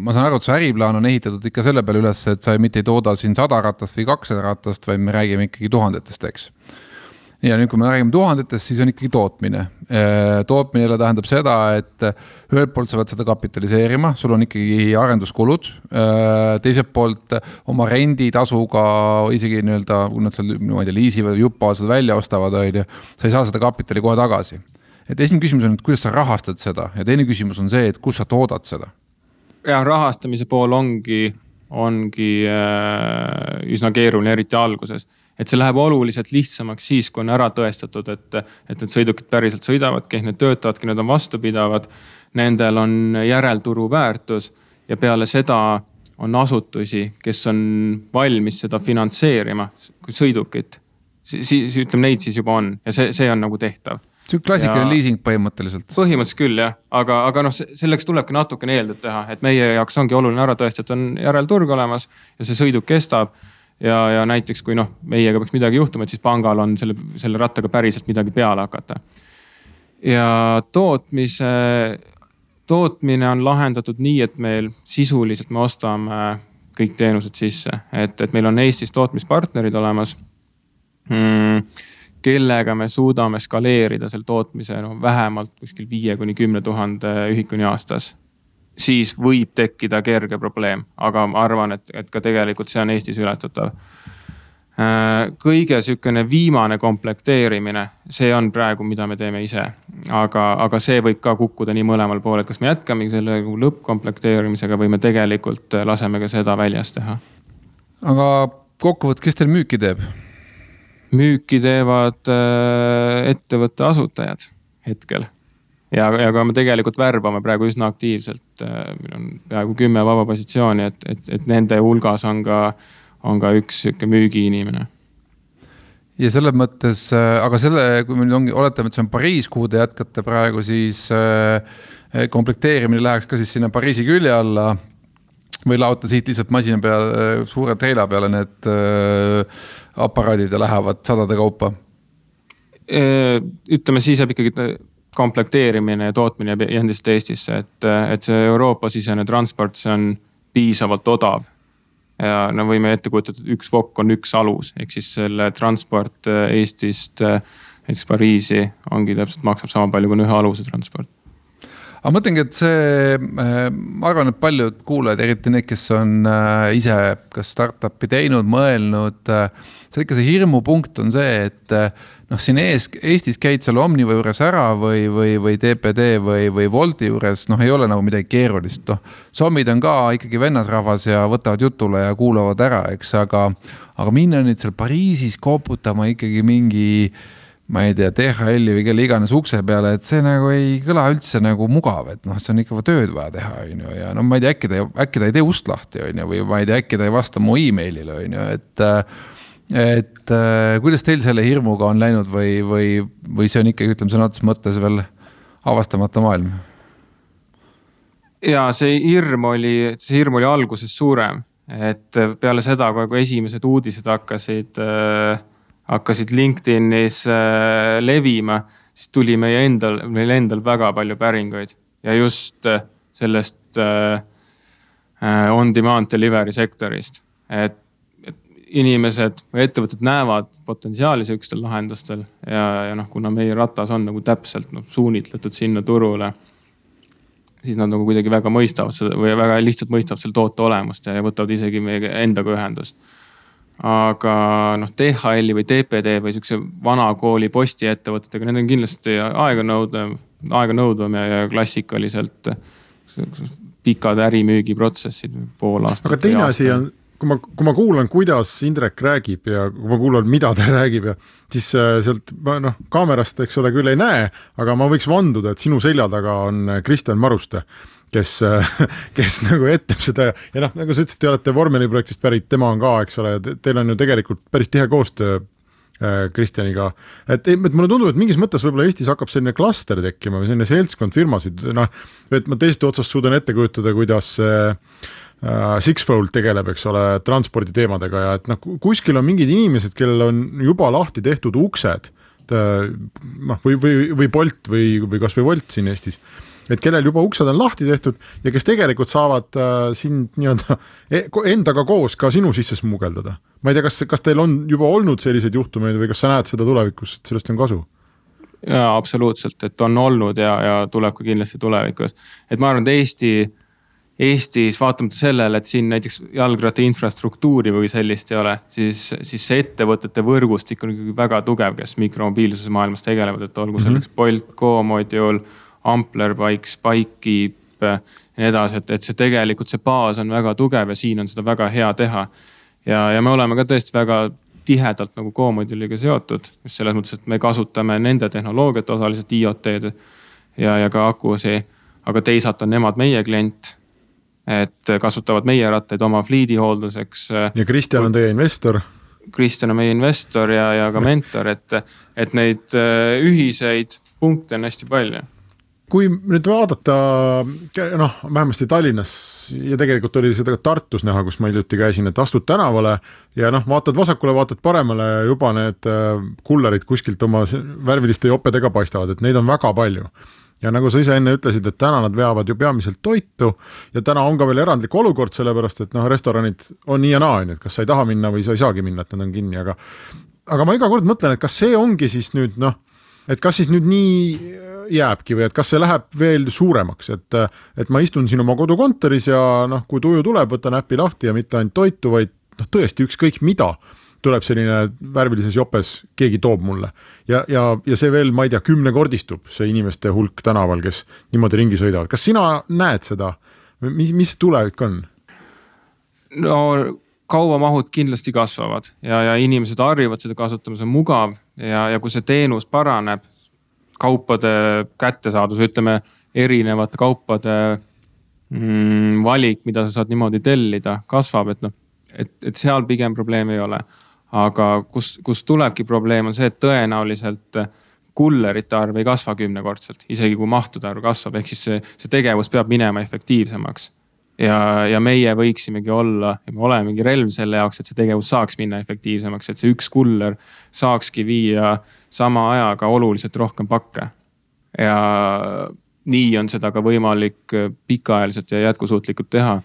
ma saan aru, et su äriplaan on ehitatud ikka selle peale üles, et sa mitte ei tooda siin sada ratast või kakssada ratast, vaid me räägime ikkagi tuhandetest, eks ja nüüd, kui me räägime tuhandetest, siis on ikkagi tootmine. Äh, tootmine jälle tähendab seda, et ühelt poolt sa pead seda kapitaliseerima, sul on ikkagi arenduskulud. Äh, teiselt poolt oma renditasuga isegi nii-öelda, kui nad seal, ma ei tea, liisivad, juppa seda välja ostavad, on ju, sa ei saa seda kapitali kohe tagasi. et esimene küsimus on, et kuidas sa rahastad seda ja teine küsimus on see, et kus sa toodad seda. ja rahastamise pool ongi, ongi äh, üsna keeruline, eriti alguses et see läheb oluliselt lihtsamaks siis, kui on ära tõestatud, et, et need sõidukid päriselt sõidavadki, need töötavadki, need on vastupidavad. Nendel on järelturu väärtus ja peale seda on asutusi, kes on valmis seda finantseerima kui sõidukit. siis ütleme, neid siis juba on ja see, see on nagu tehtav sihuke klassikaline liising põhimõtteliselt. põhimõtteliselt küll jah, aga, aga noh, selleks tulebki natukene eeldut teha, et meie jaoks ongi oluline ära tõestada, et on järelturg olemas ja see sõiduk kestab ja, ja näiteks kui noh, meiega peaks midagi juhtuma, et siis pangal on selle, selle rattaga päriselt midagi peale hakata. ja tootmise, tootmine on lahendatud nii, et meil sisuliselt me ostame kõik teenused sisse, et, et meil on Eestis tootmispartnerid olemas mm, kellega me suudame skaleerida selle tootmise no vähemalt kuskil viie kuni kümne tuhande ühikuni aastas siis võib tekkida kerge probleem, aga ma arvan, et, et ka tegelikult see on Eestis ületatav. Äh, kõige sihukene viimane komplekteerimine, see on praegu, mida me teeme ise. aga, aga see võib ka kukkuda nii mõlemal pool, et kas me jätkame selle lõppkomplekteerimisega või me tegelikult laseme ka seda väljas teha. aga kokkuvõttes, kes teil müüki teeb? müüki teevad äh, ettevõtte asutajad hetkel ja, ja ka me tegelikult värbame praegu üsna aktiivselt. Äh, meil on peaaegu kümme vaba positsiooni, et, et, et nende hulgas on ka, on ka üks sihuke müügiinimene ja selles mõttes, äh, aga selle, kui meil ongi, oletame, et see on Pariis, kuhu te jätkate praegu, siis äh, komplekteerimine läheks ka siis sinna Pariisi külje alla. või laote siit lihtsalt masina peale, suure treila peale need aparaadid ja lähevad sadade kaupa? ütleme, siis jääb ikkagi komplekteerimine ja tootmine jääb endiselt Eestisse, et, et see Euroopa-sisene transport, see on piisavalt odav. ja no võime ette kujutada, et üks VOK on üks alus, ehk siis selle transport Eestist näiteks Pariisi ongi täpselt, maksab sama palju kui ühe aluse transport aga ma mõtlengi, et see, ma arvan, et paljud kuulajad, eriti need, kes on äh, ise kas startup'i teinud, mõelnud. Äh, see ikka see hirmupunkt on see, et äh, noh, siin ees, Eestis käid seal Omniva juures ära või, või, või DPD või, või Wolti juures, noh, ei ole nagu midagi keerulist, noh. sommid on ka ikkagi vennasrahvas ja võtavad jutule ja kuulavad ära, eks, aga, aga minna nüüd seal Pariisis koputama ikkagi mingi ma ei tea, DHL-i või kelle iganes ukse peale, et see nagu ei kõla üldse nagu mugav, et noh, see on ikka tööd vaja teha, on ju, ja no ma ei tea, äkki ta, äkki ta ei tee ust lahti, on ju, või ma ei tea, äkki ta ei vasta mu emailile, on ju, et et äh, kuidas teil selle hirmuga on läinud või, või, või see on ikkagi, ütleme sõna otseses mõttes veel avastamata maailm? ja see hirm oli, see hirm oli alguses suurem, et peale seda, kui esimesed uudised hakkasid äh,, hakkasid LinkedInis äh, levima, siis tuli meie endal, meil endal väga palju päringuid. Ja just äh, sellest äh, äh on demand delivery sektorist, et inimesed või ettevõtted näevad potentsiaali sihukestel lahendustel ja, ja noh, kuna meie ratas on nagu täpselt noh, suunitletud sinna turule. siis nad nagu kuidagi väga mõistavad seda või väga lihtsalt mõistavad selle toote olemust ja, ja võtavad isegi meie endaga ühendust. aga noh, DHL-i või TPD või sihukese vana kooli postiettevõtetega, need on kindlasti aeganõudev, aeganõudvam ja, ja klassikaliselt pikad ärimüügiprotsessid, pool aastat. aga teine asi on kui ma, kui ma kuulan, kuidas Indrek räägib ja kui ma kuulan, mida ta räägib ja siis äh, sealt noh, kaamerast, eks ole, küll ei näe, aga ma võiks vanduda, et sinu selja taga on äh, Kristjan Maruste, kes, äh, kes nagu etleb seda ja, ja noh, nagu sa ütlesid, te olete vormeliprojektist pärit, tema on ka, eks ole, teil on ju tegelikult päris tihe koostöö Kristjaniga. et, et mulle tundub, et mingis mõttes võib-olla Eestis hakkab selline klaster tekkima või selline seltskond firmasid, noh. et ma teisest otsast suudan ette kujutada, kuidas äh, Sixfold tegeleb, eks ole, transporditeemadega ja et noh, kuskil on mingid inimesed, kellel on juba lahti tehtud uksed noh, või, või, või Bolt või, või kasvõi Wolt siin Eestis et kellel juba uksed on lahti tehtud ja kes tegelikult saavad äh, sind nii-öelda e-, endaga koos ka sinu sisse smugeldada. ma ei tea, kas, kas teil on juba olnud selliseid juhtumeid või kas sa näed seda tulevikus, et sellest on kasu? jaa, absoluutselt, et on olnud ja, ja tuleb ka kindlasti tulevikus. et ma arvan, et Eesti, Eestis vaatamata sellele, et siin näiteks jalgratta infrastruktuuri või sellist ei ole, siis, siis see ettevõtete võrgustik on ikkagi väga tugev, kes mikromobiilsuse maailmas tegelevad, et olgu selleks mm -hmm. Bolt, GoModule Amplerbike, Spikekeep ja nii edasi, et, et see tegelikult see baas on väga tugev ja siin on seda väga hea teha. ja, ja me oleme ka tõesti väga tihedalt nagu Comoduliga seotud, just selles mõttes, et me kasutame nende tehnoloogiat osaliselt IoT-d ja, ja ka akusi. aga teisalt on nemad meie klient, et kasutavad meie rattaid oma fliidi hoolduseks. ja Kristjan on teie investor. Kristjan on meie investor ja, ja ka mentor, et, et neid äh, ühiseid punkte on hästi palju. Kui nüüd vaadata noh, vähemasti Tallinnas ja tegelikult oli seda ka Tartus näha, kus ma hiljuti käisin, et astud tänavale ja noh, vaatad vasakule, vaatad paremale, juba need äh, kullerid kuskilt oma värviliste jopedega paistavad, et neid on väga palju ja nagu sa ise enne ütlesid, et täna nad veavad ju peamiselt toitu ja täna on ka veel erandlik olukord, sellepärast et noh, restoranid on nii ja naa, on ju, et kas sa ei taha minna või sa ei saagi minna, et nad on kinni, aga aga ma iga kord mõtlen, et kas see ongi siis nüüd noh, et kas siis nüüd nii jääbki või et kas see läheb veel suuremaks, et, et ma istun siin oma kodukontoris ja noh, kui tuju tuleb, võtan äpi lahti ja mitte ainult toitu, vaid noh, tõesti ükskõik mida tuleb selline värvilises jopes, keegi toob mulle. Ja, ja, ja see veel, ma ei tea, kümnekordistub, see inimeste hulk tänaval, kes niimoodi ringi sõidavad, kas sina näed seda, mis, mis tulevik on? no kaubamahud kindlasti kasvavad ja, ja inimesed harjuvad seda kasutama, see on mugav ja, ja kui see teenus paraneb, kaupade kättesaadavus, ütleme erinevate kaupade mm, valik, mida sa saad niimoodi tellida, kasvab, et noh, et, et seal pigem probleemi ei ole. Aga kus, kus tulebki probleem, on see, et tõenäoliselt kullerite arv ei kasva kümnekordselt, isegi kui mahtude arv kasvab, ehk siis see, see tegevus peab minema efektiivsemaks ja, ja meie võiksimegi olla ja me olemegi relv selle jaoks, et see tegevus saaks minna efektiivsemaks, et see üks kuller saakski viia sama ajaga oluliselt rohkem pakke. ja nii on seda ka võimalik pikaajaliselt ja jätkusuutlikult teha.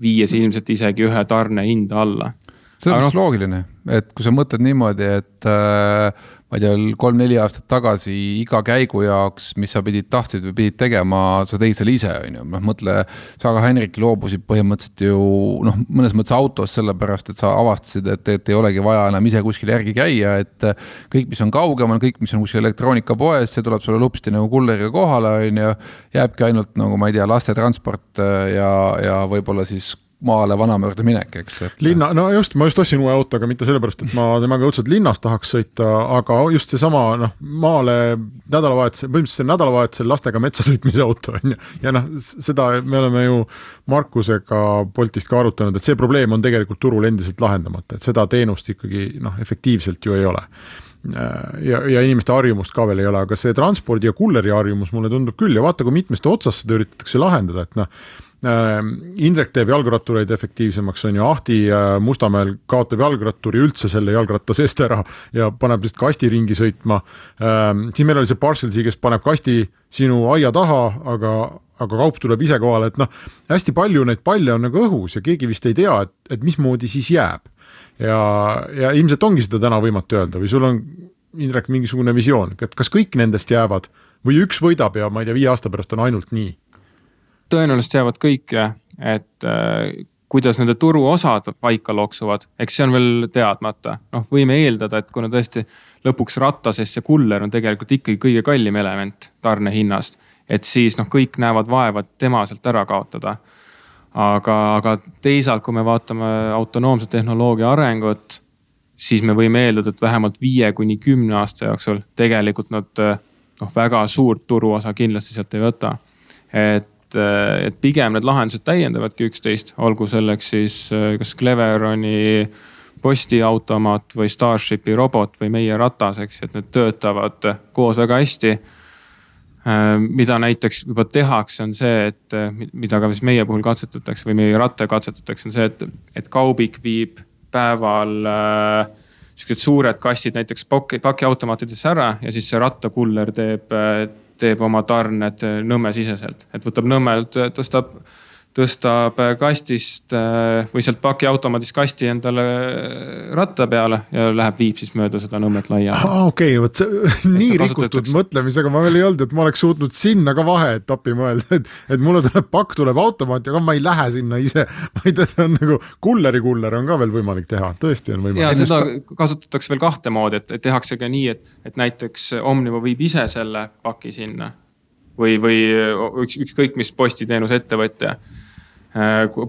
viies ilmselt isegi ühe tarne hinda alla. See on vist no, loogiline, et kui sa mõtled niimoodi, et äh, ma ei tea, kolm-neli aastat tagasi iga käigu jaoks, mis sa pidid, tahtsid või pidid tegema, sa tegid selle ise, on ju, noh mõtle. sa ka Henrik loobusid põhimõtteliselt ju noh, mõnes mõttes autos sellepärast, et sa avastasid, et, et ei olegi vaja enam ise kuskil järgi käia, et. kõik, mis on kaugemal, kõik, mis on kuskil elektroonikapoes, see tuleb sulle lupsti nagu kulleriga kohale, on ju. jääbki ainult nagu ma ei tea, lastetransport ja, ja võib-olla siis maale vanaema juurde minek, eks. linna, no just, ma just ostsin uue auto, aga mitte sellepärast, et ma temaga õudselt linnas tahaks sõita, aga just seesama noh, maale nädalavahetusel, põhimõtteliselt nädalavahetusel lastega metsa sõitmise auto on ju. ja noh, seda me oleme ju Markusega Boltist ka arutanud, et see probleem on tegelikult turul endiselt lahendamata, et seda teenust ikkagi noh, efektiivselt ju ei ole ja, ja inimeste harjumust ka veel ei ole, aga see transpordi ja kulleri harjumus mulle tundub küll ja vaata, kui mitmest otsast seda üritatakse lahendada, et noh Indrek teeb jalgrattureid efektiivsemaks, on ju, Ahti äh, Mustamäel kaotab jalgratturi üldse selle jalgratta seest ära ja paneb lihtsalt kasti ringi sõitma. Ähm, siis meil oli see Parcelsi, kes paneb kasti sinu aia taha, aga, aga kaup tuleb ise kohale, et noh, hästi palju neid palle on nagu õhus ja keegi vist ei tea, et, et mismoodi siis jääb. ja, ja ilmselt ongi seda täna võimatu öelda või sul on, Indrek, mingisugune visioon, et kas kõik nendest jäävad või üks võidab ja ma ei tea, viie aasta pärast on ainult nii tõenäoliselt jäävad kõik, et äh, kuidas nende turuosad paika loksuvad, eks see on veel teadmata. noh, võime eeldada, et kuna tõesti lõpuks ratta sees see kuller on tegelikult ikkagi kõige kallim element tarnehinnast. et siis noh, kõik näevad vaeva, et tema sealt ära kaotada. aga, aga teisalt, kui me vaatame autonoomse tehnoloogia arengut, siis me võime eeldada, et vähemalt viie kuni kümne aasta jooksul tegelikult nad noh, väga suurt turuosa kindlasti sealt ei võta. et et, et pigem need lahendused täiendavadki üksteist, olgu selleks siis äh, kas Cleveroni postiautomaat või Starshipi robot või meie ratas, eks, et need töötavad koos väga hästi. Mida näiteks juba tehakse, on see, et mida ka siis meie puhul katsetatakse või meie ratta katsetatakse, on see, et, et kaubik viib päeval äh, sihukesed suured kastid näiteks paki, pakiautomaatidesse ära ja siis see rattakuller teeb, teeb oma tarned Nõmme-siseselt, et võtab Nõmmelt, tõstab tõstab kastist äh, või sealt pakiautomaadist kasti endale ratta peale ja läheb, viib siis mööda seda Nõmmet laia. okei okay,, vot see nii rikutud mõtlemisega ma veel ei olnud, et ma oleks suutnud sinna ka vaheetappi mõelda, et, et mulle tuleb pakk tuleb automaati, aga ma ei lähe sinna ise. vaid et on nagu kulleri kuller on ka veel võimalik teha, tõesti on võimalik. ja seda kasutatakse veel kahte moodi, et tehakse ka nii, et, et näiteks Omniva viib ise selle paki sinna või, või üks, ükskõik mis postiteenuse ettevõtja Äh,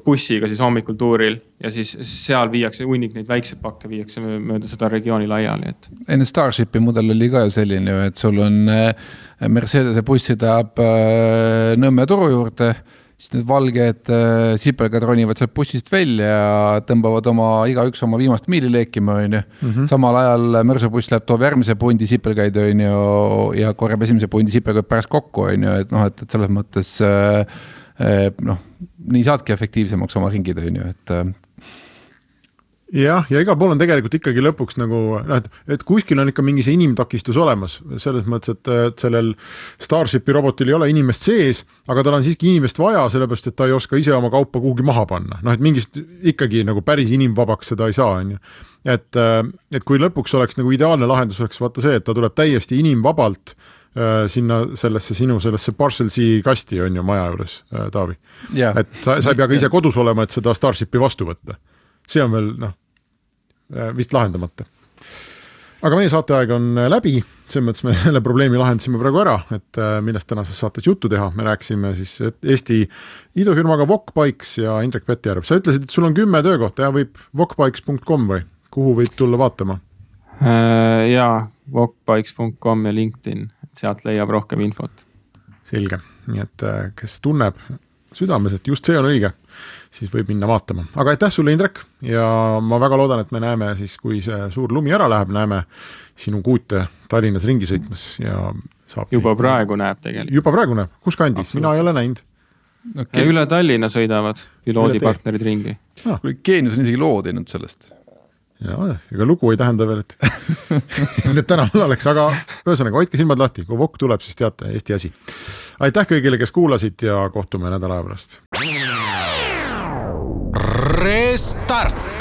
bussiga siis hommikul tuuril ja siis seal viiakse hunnik neid väikseid pakke viiakse mööda seda regiooni laiali, et. enne Starshipi mudel oli ka ju selline ju, et sul on äh, Mercedese buss sõidab äh, Nõmme turu juurde siis need valged äh, sipelgad ronivad sealt bussist välja ja tõmbavad oma, igaüks oma viimast miili leekima, on ju. Mhm. samal ajal mürsubuss läheb, toob järgmise pundi sipelgaid, on ju, ja korjab esimese pundi sipelgaid pärast kokku, on ju, et noh, et, et selles mõttes äh, noh, nii saadki efektiivsemaks oma ringid, on ju, et äh, jah, ja igal pool on tegelikult ikkagi lõpuks nagu noh, et, et kuskil on ikka mingi see inimtakistus olemas, selles mõttes, et, et sellel Starshipi robotil ei ole inimest sees, aga tal on siiski inimest vaja, sellepärast et ta ei oska ise oma kaupa kuhugi maha panna, noh et mingist ikkagi nagu päris inimvabaks seda ei saa, on ju. et, äh, et kui lõpuks oleks nagu ideaalne lahendus oleks vaata see, et ta tuleb täiesti inimvabalt Äh, sinna sellesse sinu sellesse Parcel C kasti on ju maja juures, äh, Taavi. Yeah.. et sa, sa ei pea ka ise kodus olema, et seda Starshipi vastu võtta. see on veel noh, äh, vist lahendamata. aga meie saateaeg on läbi, selles mõttes me selle probleemi lahendasime praegu ära, et millest tänases saates juttu teha, me rääkisime siis Eesti idufirmaga Wokbikes ja Indrek Petjärv, sa ütlesid, et sul on kümme töökohta. Ja võib wokbikes.com või? Kuhu võib tulla vaatama? jaa, wokbikes.com ja LinkedIn sealt leiab rohkem infot. selge, nii et äh, kes tunneb südames, et just see on õige, siis võib minna vaatama, aga aitäh sulle, Indrek, ja ma väga loodan, et me näeme siis, kui see suur lumi ära läheb, näeme sinu kuute Tallinnas ringi sõitmas ja saab. juba praegu näeb tegelikult. juba praegu näeb, kus kandis, mina ei ole näinud. Okay.. üle Tallinna sõidavad piloodipartnerid ringi. Ah.. Geenius on isegi loo teinud sellest ja ega lugu ei tähenda veel, et et tänaval oleks, aga ühesõnaga hoidke silmad lahti, kui Vokk tuleb, siis teate, Eesti asi. aitäh kõigile, kes kuulasid ja kohtume nädala aja pärast. Restart